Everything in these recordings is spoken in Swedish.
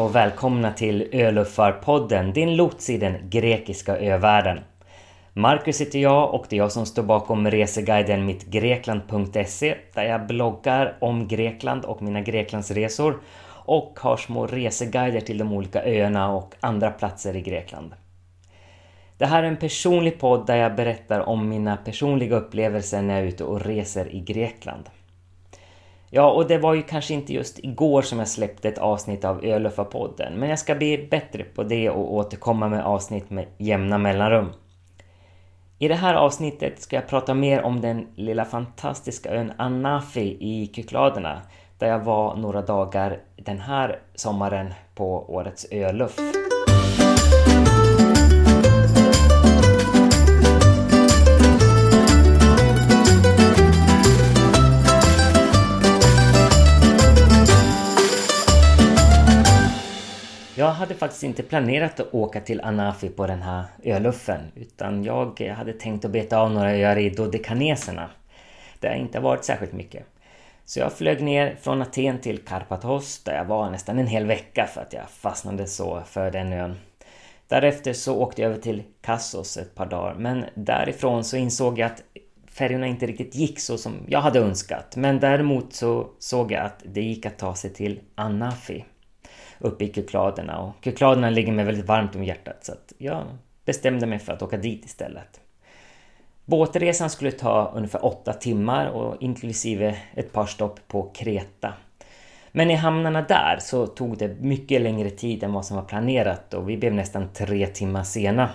och välkomna till Öluffarpodden, din lots i den grekiska övärlden. Marcus heter jag och det är jag som står bakom reseguiden mittgrekland.se där jag bloggar om Grekland och mina Greklandsresor och har små reseguider till de olika öarna och andra platser i Grekland. Det här är en personlig podd där jag berättar om mina personliga upplevelser när jag är ute och reser i Grekland. Ja, och det var ju kanske inte just igår som jag släppte ett avsnitt av Ölöfa-podden, men jag ska bli bättre på det och återkomma med avsnitt med jämna mellanrum. I det här avsnittet ska jag prata mer om den lilla fantastiska ön Anafi i Kykladerna, där jag var några dagar den här sommaren på årets öluff. Hade faktiskt inte planerat att åka till Anafi på den här öluffen utan jag hade tänkt att beta av några öar i Dodekaneserna. Där jag inte varit särskilt mycket. Så jag flög ner från Aten till Karpathos där jag var nästan en hel vecka för att jag fastnade så för den ön. Därefter så åkte jag över till Kassos ett par dagar men därifrån så insåg jag att färjorna inte riktigt gick så som jag hade önskat. Men däremot så såg jag att det gick att ta sig till Anafi uppe i Kykladerna och Kykladerna ligger mig väldigt varmt om hjärtat så att jag bestämde mig för att åka dit istället. Båtresan skulle ta ungefär åtta timmar och inklusive ett par stopp på Kreta. Men i hamnarna där så tog det mycket längre tid än vad som var planerat och vi blev nästan tre timmar sena.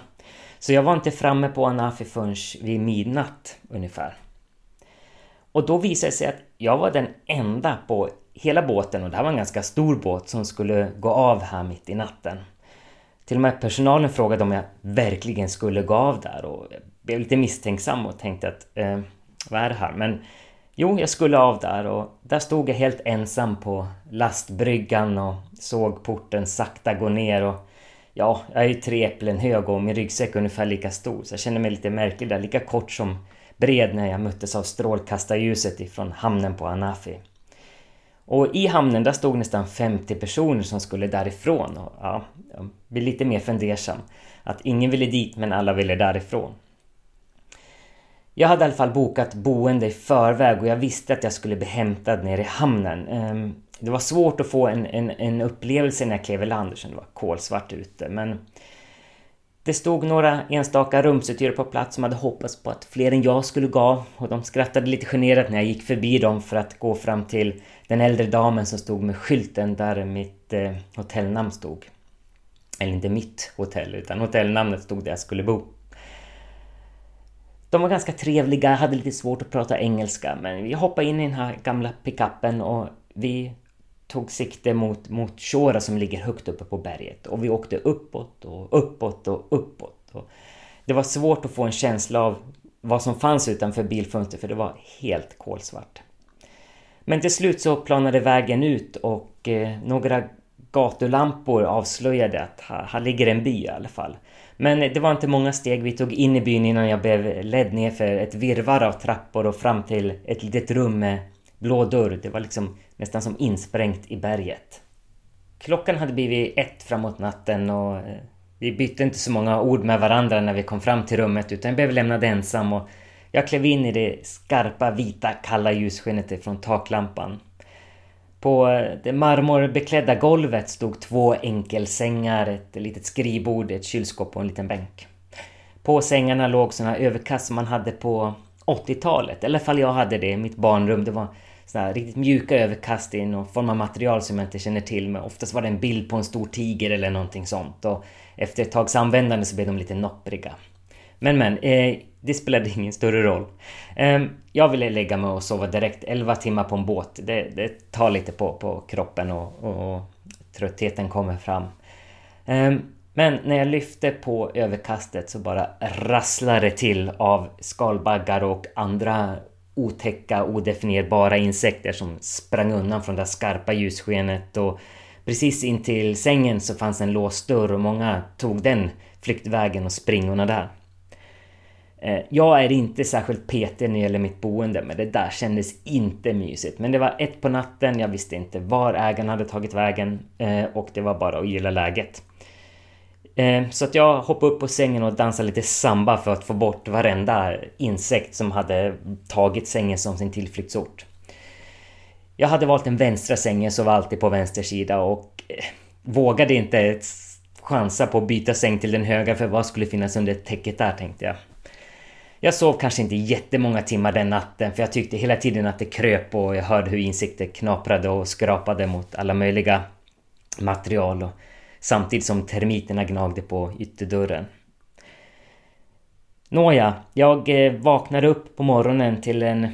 Så jag var inte framme på Anafi förrän vid midnatt ungefär. Och då visade det sig att jag var den enda på hela båten, och det här var en ganska stor båt, som skulle gå av här mitt i natten. Till och med personalen frågade om jag verkligen skulle gå av där och jag blev lite misstänksam och tänkte att eh, vad är det här? Men jo, jag skulle av där och där stod jag helt ensam på lastbryggan och såg porten sakta gå ner och ja, jag är ju tre äpplen hög och min ryggsäck är ungefär lika stor så jag kände mig lite märklig där, lika kort som bred när jag möttes av strålkastarljuset ifrån hamnen på Anafi. Och i hamnen där stod nästan 50 personer som skulle därifrån. Och, ja, jag blir lite mer fundersam. Att ingen ville dit men alla ville därifrån. Jag hade i alla fall bokat boende i förväg och jag visste att jag skulle bli hämtad nere i hamnen. Ehm, det var svårt att få en, en, en upplevelse när jag klev i land eftersom det var kolsvart ute men det stod några enstaka rumsuthyrare på plats som hade hoppats på att fler än jag skulle gå och de skrattade lite generat när jag gick förbi dem för att gå fram till den äldre damen som stod med skylten där mitt eh, hotellnamn stod. Eller inte mitt hotell, utan hotellnamnet stod där jag skulle bo. De var ganska trevliga, hade lite svårt att prata engelska men vi hoppade in i den här gamla pickuppen och vi tog sikte mot, mot Shora som ligger högt uppe på berget. Och vi åkte uppåt och uppåt och uppåt. Och det var svårt att få en känsla av vad som fanns utanför bilfönstret för det var helt kolsvart. Men till slut så planade vägen ut och eh, några gatulampor avslöjade att här, här ligger en by i alla fall. Men det var inte många steg vi tog in i byn innan jag blev ledd ner för ett virvar av trappor och fram till ett litet rum med blå dörr. Det var liksom nästan som insprängt i berget. Klockan hade blivit ett framåt natten och eh, vi bytte inte så många ord med varandra när vi kom fram till rummet utan jag blev lämnad ensam och jag klev in i det skarpa, vita, kalla ljusskenet från taklampan. På eh, det marmorbeklädda golvet stod två enkelsängar, ett litet skrivbord, ett kylskåp och en liten bänk. På sängarna låg såna överkast som man hade på 80-talet, eller fall jag hade det i mitt barnrum. Det var såna riktigt mjuka överkast i någon form av material som jag inte känner till. Men oftast var det en bild på en stor tiger eller någonting sånt. Och efter ett tags användande så blev de lite noppriga. Men men, eh, det spelade ingen större roll. Eh, jag ville lägga mig och sova direkt. 11 timmar på en båt, det, det tar lite på, på kroppen och, och, och tröttheten kommer fram. Eh, men när jag lyfte på överkastet så bara rasslade det till av skalbaggar och andra otäcka, odefinierbara insekter som sprang undan från det skarpa ljusskenet och precis intill sängen så fanns en låst dörr och många tog den flyktvägen och springorna där. Eh, jag är inte särskilt petig när det gäller mitt boende, men det där kändes inte mysigt. Men det var ett på natten, jag visste inte var ägaren hade tagit vägen eh, och det var bara att gilla läget. Eh, så att jag hoppade upp på sängen och dansade lite samba för att få bort varenda insekt som hade tagit sängen som sin tillflyktsort. Jag hade valt den vänstra sängen så var alltid på vänster sida och eh, vågade inte chansa på att byta säng till den högra för vad skulle finnas under täcket där tänkte jag. Jag sov kanske inte jättemånga timmar den natten för jag tyckte hela tiden att det kröp och jag hörde hur insekter knaprade och skrapade mot alla möjliga material och samtidigt som termiterna gnagde på ytterdörren. Nåja, jag eh, vaknade upp på morgonen till en,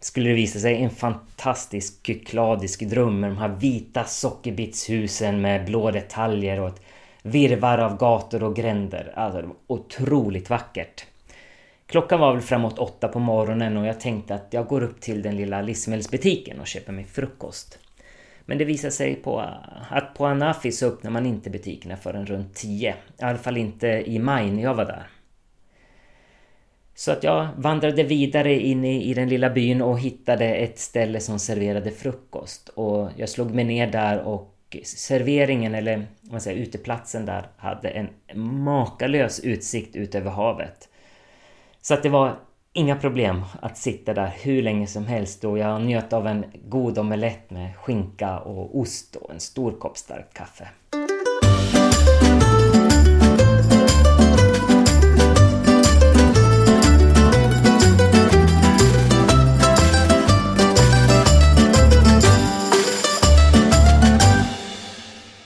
skulle det visa sig, en fantastisk kykladisk dröm med de här vita sockerbitshusen med blå detaljer och ett virvar av gator och gränder. Alltså det var otroligt vackert. Klockan var väl framåt åtta på morgonen och jag tänkte att jag går upp till den lilla livsmedelsbutiken och köper mig frukost. Men det visade sig på att på Anafi så öppnar man inte butikerna förrän runt 10. I alla fall inte i maj när jag var där. Så att jag vandrade vidare in i, i den lilla byn och hittade ett ställe som serverade frukost. Och jag slog mig ner där och serveringen, eller vad man säger, uteplatsen där, hade en makalös utsikt ut över havet. Så att det var inga problem att sitta där hur länge som helst och jag njöt av en god omelett med skinka och ost och en stor kopp starkt kaffe.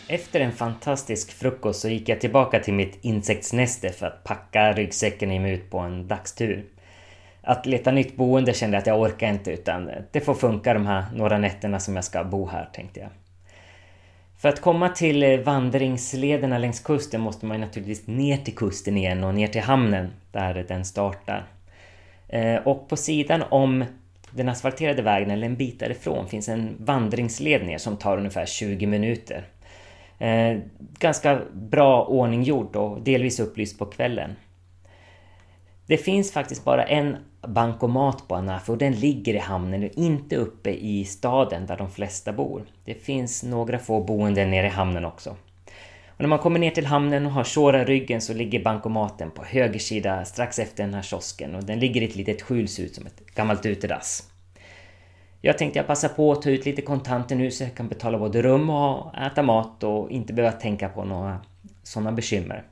Efter en fantastisk frukost så gick jag tillbaka till mitt insektsnäste för att packa ryggsäcken och ge mig ut på en dagstur. Att leta nytt boende kände jag att jag orkar inte utan det får funka de här några nätterna som jag ska bo här tänkte jag. För att komma till eh, vandringslederna längs kusten måste man naturligtvis ner till kusten igen och ner till hamnen där den startar. Eh, och på sidan om den asfalterade vägen, eller en bit därifrån, finns en vandringsled ner som tar ungefär 20 minuter. Eh, ganska bra ordning gjort och delvis upplyst på kvällen. Det finns faktiskt bara en bankomat på Anafi och den ligger i hamnen och inte uppe i staden där de flesta bor. Det finns några få boenden nere i hamnen också. Och när man kommer ner till hamnen och har Shora ryggen så ligger bankomaten på höger sida strax efter den här kiosken och den ligger i ett litet skjul, ut som ett gammalt utedass. Jag tänkte jag passar på att ta ut lite kontanter nu så jag kan betala både rum och äta mat och inte behöva tänka på några sådana bekymmer.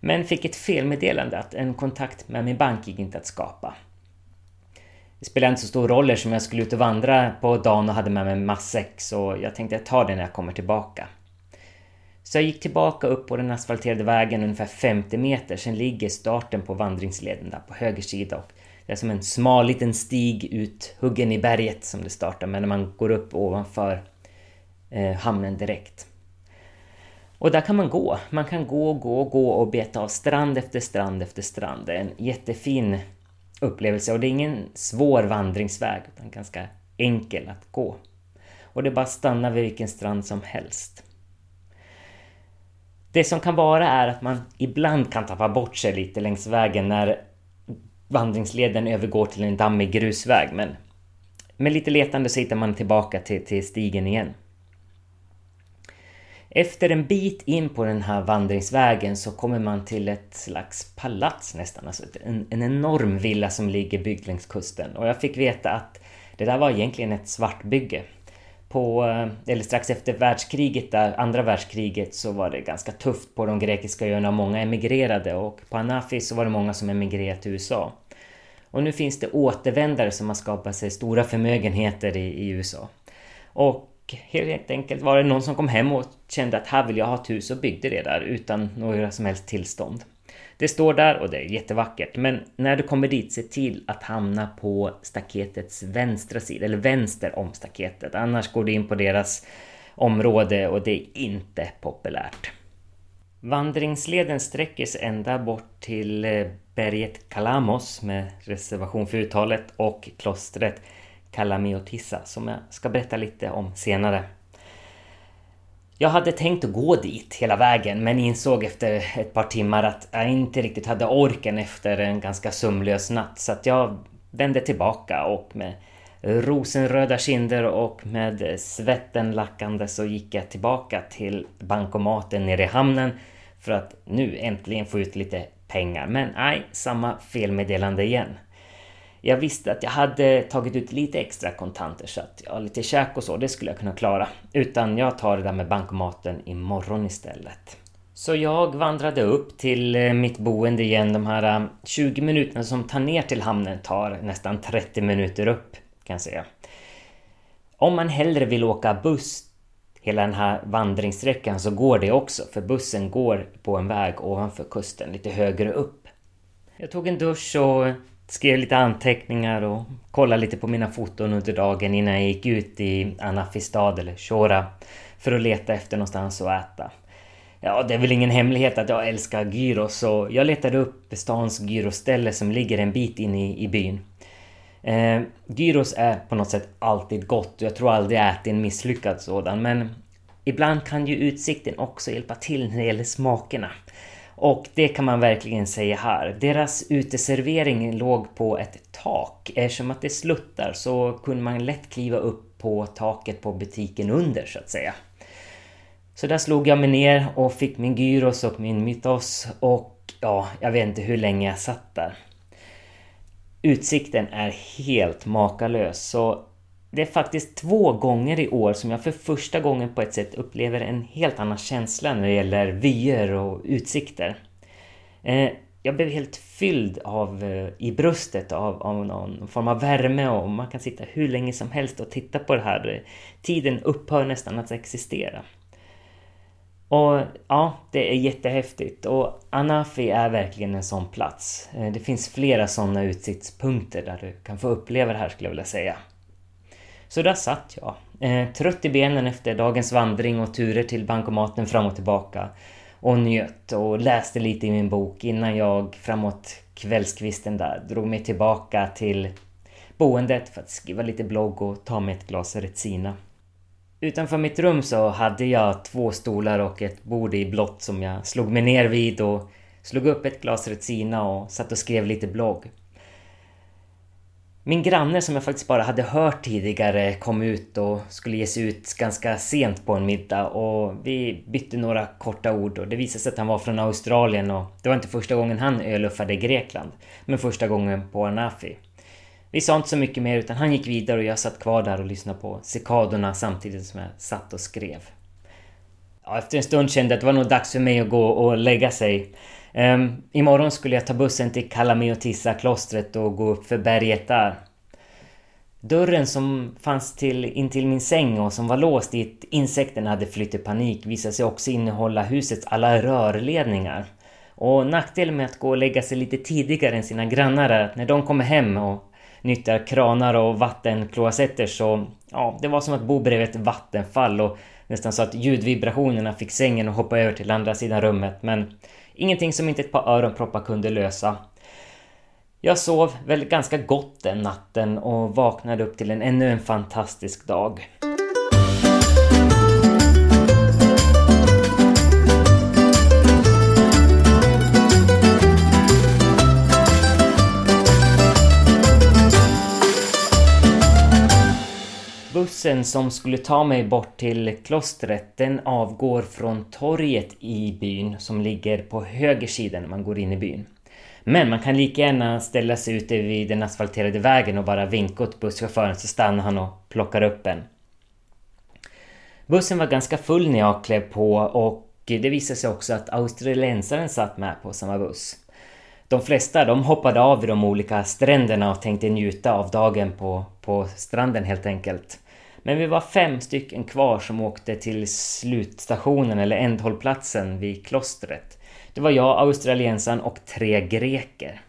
Men fick ett felmeddelande att en kontakt med min bank gick inte att skapa. Det spelade inte så stor roll eftersom jag skulle ut och vandra på dagen och hade med mig matsäck så jag tänkte jag tar det när jag kommer tillbaka. Så jag gick tillbaka upp på den asfalterade vägen ungefär 50 meter, sen ligger starten på vandringsleden där på höger sida och det är som en smal liten stig ut huggen i berget som det startar med när man går upp ovanför eh, hamnen direkt. Och där kan man gå. Man kan gå, gå, gå och beta av strand efter strand efter strand. Det är en jättefin upplevelse och det är ingen svår vandringsväg utan ganska enkel att gå. Och det är bara att stanna vid vilken strand som helst. Det som kan vara är att man ibland kan tappa bort sig lite längs vägen när vandringsleden övergår till en dammig grusväg men med lite letande så hittar man tillbaka till, till stigen igen. Efter en bit in på den här vandringsvägen så kommer man till ett slags palats nästan, alltså en, en enorm villa som ligger byggd längs kusten. Och jag fick veta att det där var egentligen ett svartbygge. På, eh, eller strax efter världskriget, där, andra världskriget, så var det ganska tufft på de grekiska öarna och många emigrerade och på Anafi så var det många som emigrerade till USA. Och nu finns det återvändare som har skapat sig stora förmögenheter i, i USA. Och helt enkelt var det någon som kom hem och kände att här vill jag ha ett hus och byggde det där utan några som helst tillstånd. Det står där och det är jättevackert men när du kommer dit se till att hamna på staketets vänstra sida, eller vänster om staketet. Annars går du in på deras område och det är inte populärt. Vandringsleden sträcker sig ända bort till eh, berget Kalamos med reservation för uttalet och klostret Kalamiotissa som jag ska berätta lite om senare. Jag hade tänkt att gå dit hela vägen men insåg efter ett par timmar att jag inte riktigt hade orken efter en ganska sömnlös natt så att jag vände tillbaka och med rosenröda kinder och med svetten lackande så gick jag tillbaka till bankomaten nere i hamnen för att nu äntligen få ut lite pengar. Men nej, samma felmeddelande igen. Jag visste att jag hade tagit ut lite extra kontanter så att ja, lite käk och så, det skulle jag kunna klara. Utan jag tar det där med bankomaten imorgon istället. Så jag vandrade upp till eh, mitt boende igen. De här eh, 20 minuterna som tar ner till hamnen tar nästan 30 minuter upp kan jag säga. Om man hellre vill åka buss hela den här vandringssträckan så går det också för bussen går på en väg ovanför kusten lite högre upp. Jag tog en dusch och skrev lite anteckningar och kollade lite på mina foton under dagen innan jag gick ut i Anafistad eller Shora för att leta efter någonstans att äta. Ja, det är väl ingen hemlighet att jag älskar gyros så jag letade upp stans gyroställe som ligger en bit in i, i byn. Eh, gyros är på något sätt alltid gott och jag tror aldrig jag ätit en misslyckad sådan men ibland kan ju utsikten också hjälpa till när det gäller smakerna. Och det kan man verkligen säga här. Deras uteservering låg på ett tak. Eftersom att det sluttar så kunde man lätt kliva upp på taket på butiken under så att säga. Så där slog jag mig ner och fick min gyros och min mytos och ja, jag vet inte hur länge jag satt där. Utsikten är helt makalös så det är faktiskt två gånger i år som jag för första gången på ett sätt upplever en helt annan känsla när det gäller vyer och utsikter. Eh, jag blev helt fylld av, eh, i bröstet av, av någon form av värme och man kan sitta hur länge som helst och titta på det här. Tiden upphör nästan att existera. Och ja, det är jättehäftigt och Anafi är verkligen en sån plats. Eh, det finns flera sådana utsiktspunkter där du kan få uppleva det här skulle jag vilja säga. Så där satt jag, eh, trött i benen efter dagens vandring och turer till bankomaten fram och tillbaka. Och njöt och läste lite i min bok innan jag framåt kvällskvisten där drog mig tillbaka till boendet för att skriva lite blogg och ta mig ett glas Retsina. Utanför mitt rum så hade jag två stolar och ett bord i blått som jag slog mig ner vid och slog upp ett glas Retsina och satt och skrev lite blogg. Min granne som jag faktiskt bara hade hört tidigare kom ut och skulle ge sig ut ganska sent på en middag och vi bytte några korta ord och det visade sig att han var från Australien och det var inte första gången han öluffade i Grekland, men första gången på Anafi. Vi sa inte så mycket mer utan han gick vidare och jag satt kvar där och lyssnade på cikadorna samtidigt som jag satt och skrev. Ja, efter en stund kände jag att det var nog dags för mig att gå och lägga sig. Um, imorgon skulle jag ta bussen till Kalamiotissa-klostret och gå upp för berget där. Dörren som fanns till, intill min säng och som var låst dit insekterna hade flytt i panik visade sig också innehålla husets alla rörledningar. Och nackdelen med att gå och lägga sig lite tidigare än sina grannar är att när de kommer hem och nyttjar kranar och vattenkloasetter så... Ja, det var som att bo bredvid ett vattenfall och nästan så att ljudvibrationerna fick sängen att hoppa över till andra sidan rummet men ingenting som inte ett par öronproppar kunde lösa. Jag sov väl ganska gott den natten och vaknade upp till en ännu en fantastisk dag. Bussen som skulle ta mig bort till klostret den avgår från torget i byn som ligger på höger sida när man går in i byn. Men man kan lika gärna ställa sig ute vid den asfalterade vägen och bara vinka åt busschauffören så stannar han och plockar upp en. Bussen var ganska full när jag klev på och det visade sig också att australiensaren satt med på samma buss. De flesta de hoppade av vid de olika stränderna och tänkte njuta av dagen på, på stranden helt enkelt. Men vi var fem stycken kvar som åkte till slutstationen eller ändhållplatsen vid klostret. Det var jag, australiensaren och tre greker.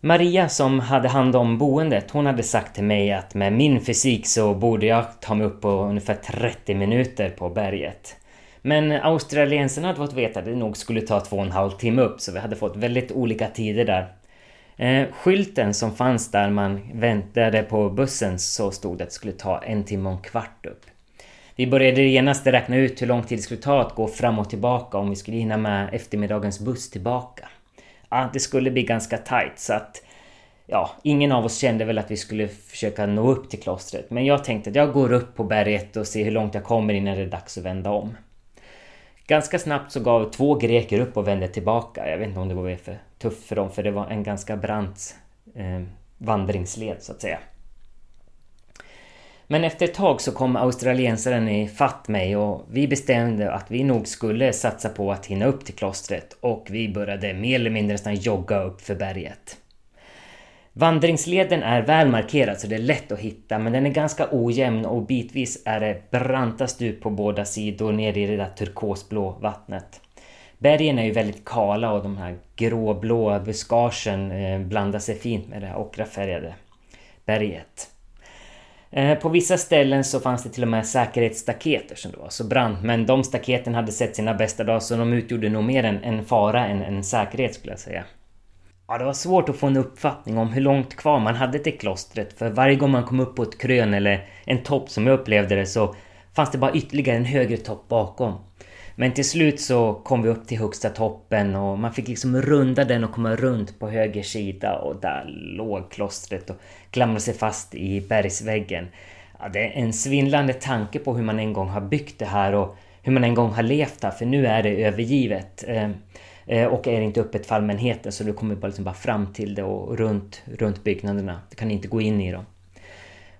Maria som hade hand om boendet, hon hade sagt till mig att med min fysik så borde jag ta mig upp på ungefär 30 minuter på berget. Men australiensarna hade fått veta att det nog skulle ta två och en halv timme upp så vi hade fått väldigt olika tider där. Eh, skylten som fanns där man väntade på bussen så stod det att det skulle ta en timme och en kvart upp. Vi började genast räkna ut hur lång tid det skulle ta att gå fram och tillbaka om vi skulle hinna med eftermiddagens buss tillbaka. Ja, det skulle bli ganska tight så att ja, ingen av oss kände väl att vi skulle försöka nå upp till klostret. Men jag tänkte att jag går upp på berget och ser hur långt jag kommer innan det är dags att vända om. Ganska snabbt så gav två greker upp och vände tillbaka. Jag vet inte om det var för tuff för dem för det var en ganska brant eh, vandringsled så att säga. Men efter ett tag så kom australiensaren i fatt mig och vi bestämde att vi nog skulle satsa på att hinna upp till klostret och vi började mer eller mindre nästan jogga upp för berget. Vandringsleden är väl markerad så det är lätt att hitta men den är ganska ojämn och bitvis är det branta stup på båda sidor ner i det där turkosblå vattnet. Bergen är ju väldigt kala och de här gråblåa buskagen eh, blandar sig fint med det här ockrafärgade berget. Eh, på vissa ställen så fanns det till och med säkerhetsstaket som det var så brant men de staketen hade sett sina bästa dagar så de utgjorde nog mer en, en fara än en säkerhet skulle jag säga. Ja, det var svårt att få en uppfattning om hur långt kvar man hade till klostret för varje gång man kom upp på ett krön eller en topp som jag upplevde det så fanns det bara ytterligare en högre topp bakom. Men till slut så kom vi upp till högsta toppen och man fick liksom runda den och komma runt på höger sida och där låg klostret och klamrade sig fast i bergsväggen. Ja, det är en svindlande tanke på hur man en gång har byggt det här och hur man en gång har levt här för nu är det övergivet. Eh, eh och är inte öppet för allmänheten så du kommer bara, liksom bara fram till det och runt, runt byggnaderna. Du kan inte gå in i dem.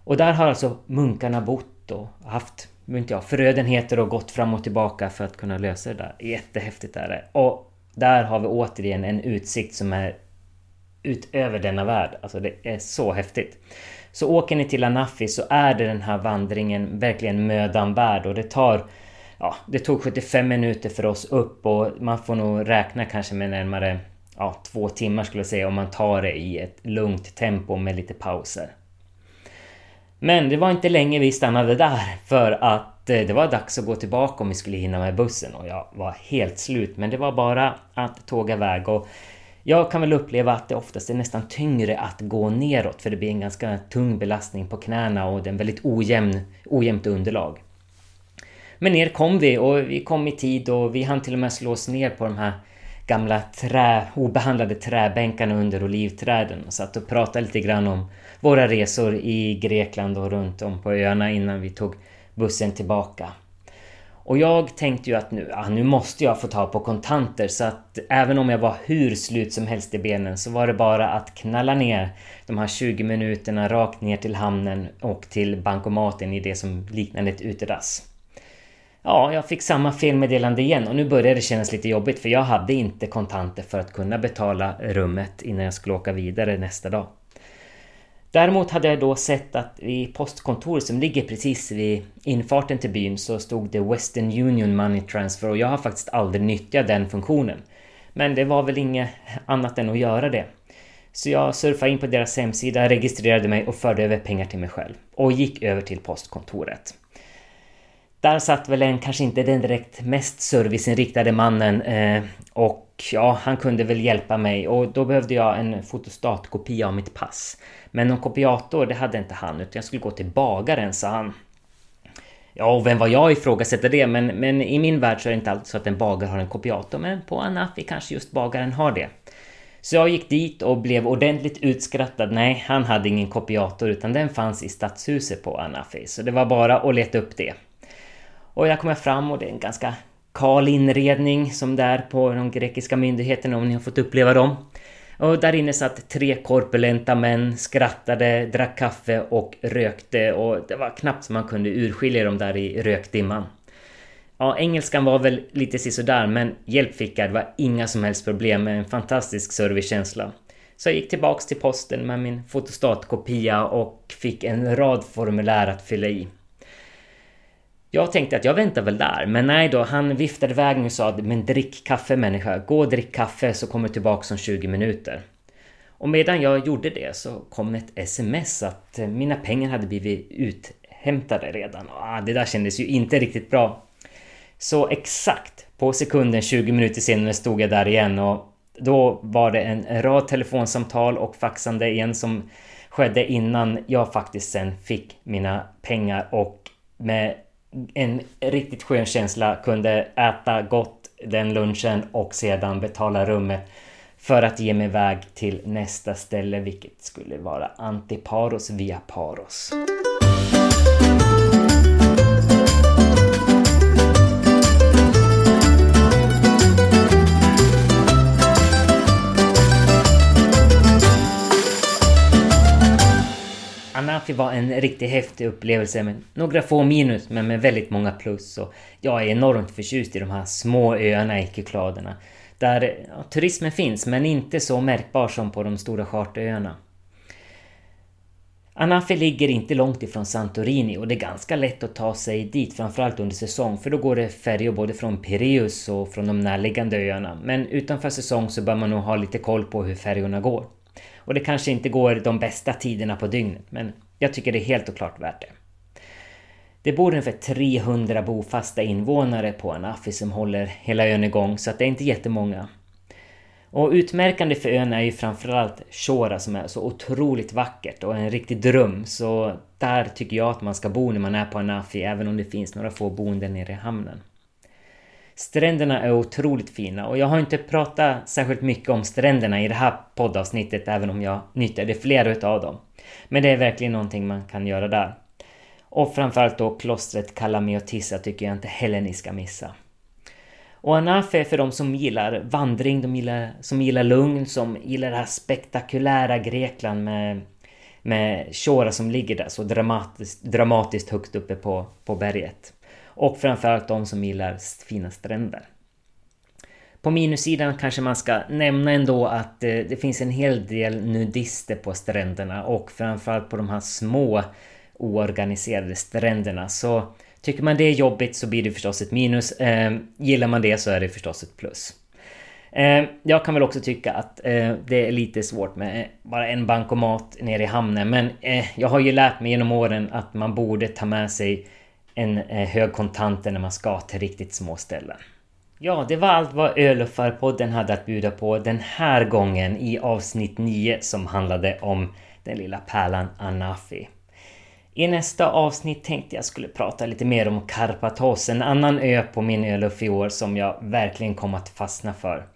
Och där har alltså munkarna bott och haft inte jag, förödenheter och gått fram och tillbaka för att kunna lösa det där. Jättehäftigt är det. Och där har vi återigen en utsikt som är utöver denna värld. Alltså det är så häftigt. Så åker ni till Anafi så är det den här vandringen verkligen mödan värd och det tar ja, det tog 75 minuter för oss upp och man får nog räkna kanske med närmare ja, två timmar skulle jag säga om man tar det i ett lugnt tempo med lite pauser. Men det var inte länge vi stannade där för att eh, det var dags att gå tillbaka om vi skulle hinna med bussen och jag var helt slut men det var bara att tåga iväg och jag kan väl uppleva att det oftast är nästan tyngre att gå neråt för det blir en ganska tung belastning på knäna och det är en väldigt ojämn, ojämnt underlag. Men ner kom vi och vi kom i tid och vi hann till och med slå oss ner på de här gamla trä, obehandlade träbänkarna under olivträden och satt och pratade lite grann om våra resor i Grekland och runt om på öarna innan vi tog bussen tillbaka. Och jag tänkte ju att nu, ja, nu måste jag få ta på kontanter så att även om jag var hur slut som helst i benen så var det bara att knalla ner de här 20 minuterna rakt ner till hamnen och till bankomaten i det som liknade ett utedass. Ja, jag fick samma felmeddelande igen och nu började det kännas lite jobbigt för jag hade inte kontanter för att kunna betala rummet innan jag skulle åka vidare nästa dag. Däremot hade jag då sett att i postkontoret som ligger precis vid infarten till byn så stod det Western Union Money Transfer och jag har faktiskt aldrig nyttjat den funktionen. Men det var väl inget annat än att göra det. Så jag surfade in på deras hemsida, registrerade mig och förde över pengar till mig själv. Och gick över till postkontoret. Där satt väl en kanske inte den direkt mest serviceinriktade mannen eh, och ja, han kunde väl hjälpa mig och då behövde jag en fotostatkopia av mitt pass. Men någon kopiator, det hade inte han utan jag skulle gå till bagaren, sa han. Ja, och vem var jag ifrågasätter det? Men, men i min värld så är det inte alltid så att en bagare har en kopiator, men på Anafi kanske just bagaren har det. Så jag gick dit och blev ordentligt utskrattad. Nej, han hade ingen kopiator utan den fanns i stadshuset på Anafi. Så det var bara att leta upp det. Och jag kommer fram och det är en ganska kal inredning som det är på de grekiska myndigheterna om ni har fått uppleva dem. Och där inne satt tre korpulenta män, skrattade, drack kaffe och rökte och det var knappt som man kunde urskilja dem där i rökdimman. Ja, engelskan var väl lite sisådär men hjälp fick jag, det var inga som helst problem med en fantastisk servicekänsla. Så jag gick tillbaks till posten med min fotostatkopia och fick en rad formulär att fylla i. Jag tänkte att jag väntar väl där, men nej då, han viftade iväg mig och sa men drick kaffe människa, gå och drick kaffe så kommer du tillbaka om 20 minuter. Och medan jag gjorde det så kom ett sms att eh, mina pengar hade blivit uthämtade redan. Ah, det där kändes ju inte riktigt bra. Så exakt på sekunden 20 minuter senare stod jag där igen och då var det en rad telefonsamtal och faxande igen som skedde innan jag faktiskt sen fick mina pengar och med en riktigt skön känsla. Kunde äta gott den lunchen och sedan betala rummet för att ge mig iväg till nästa ställe vilket skulle vara Antiparos via Paros. Anafi var en riktigt häftig upplevelse med några få minus men med väldigt många plus. Och jag är enormt förtjust i de här små öarna i Kykladerna. Där ja, turismen finns men inte så märkbar som på de stora charteröarna. Anafi ligger inte långt ifrån Santorini och det är ganska lätt att ta sig dit, framförallt under säsong, för då går det färjor både från Pireus och från de närliggande öarna. Men utanför säsong så bör man nog ha lite koll på hur färjorna går. Och det kanske inte går de bästa tiderna på dygnet, men jag tycker det är helt och klart värt det. Det bor ungefär 300 bofasta invånare på Anafi som håller hela ön igång, så att det är inte jättemånga. Och utmärkande för ön är ju framförallt Shora som är så otroligt vackert och en riktig dröm. Så där tycker jag att man ska bo när man är på Anafi, även om det finns några få boenden nere i hamnen. Stränderna är otroligt fina och jag har inte pratat särskilt mycket om stränderna i det här poddavsnittet även om jag nyttjade flera utav dem. Men det är verkligen någonting man kan göra där. Och framförallt då klostret Kalamiotissa tycker jag inte heller ni ska missa. Och Anafe är för de som gillar vandring, de gillar, som gillar lugn, som gillar det här spektakulära Grekland med, med Shora som ligger där så dramatiskt, dramatiskt högt uppe på, på berget. Och framförallt de som gillar fina stränder. På minussidan kanske man ska nämna ändå att eh, det finns en hel del nudister på stränderna och framförallt på de här små oorganiserade stränderna. Så tycker man det är jobbigt så blir det förstås ett minus. Ehm, gillar man det så är det förstås ett plus. Ehm, jag kan väl också tycka att eh, det är lite svårt med eh, bara en bankomat nere i hamnen. Men jag har ju lärt mig genom åren att man borde ta med sig en eh, hög kontanter när man ska till riktigt små ställen. Ja, det var allt vad Öluffarpodden hade att bjuda på den här gången i avsnitt 9 som handlade om den lilla pärlan Anafi. I nästa avsnitt tänkte jag skulle prata lite mer om Karpathos, en annan ö på min öluff i år som jag verkligen kom att fastna för.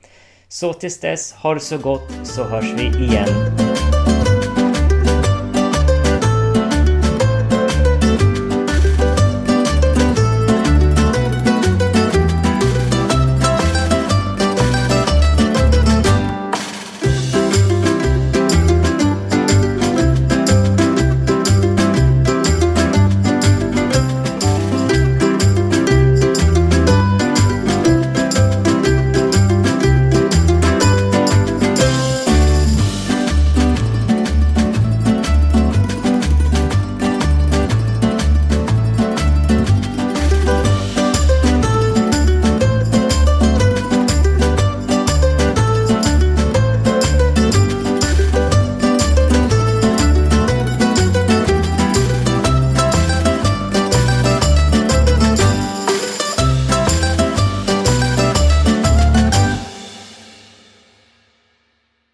Så tills dess, ha det så gott så hörs vi igen.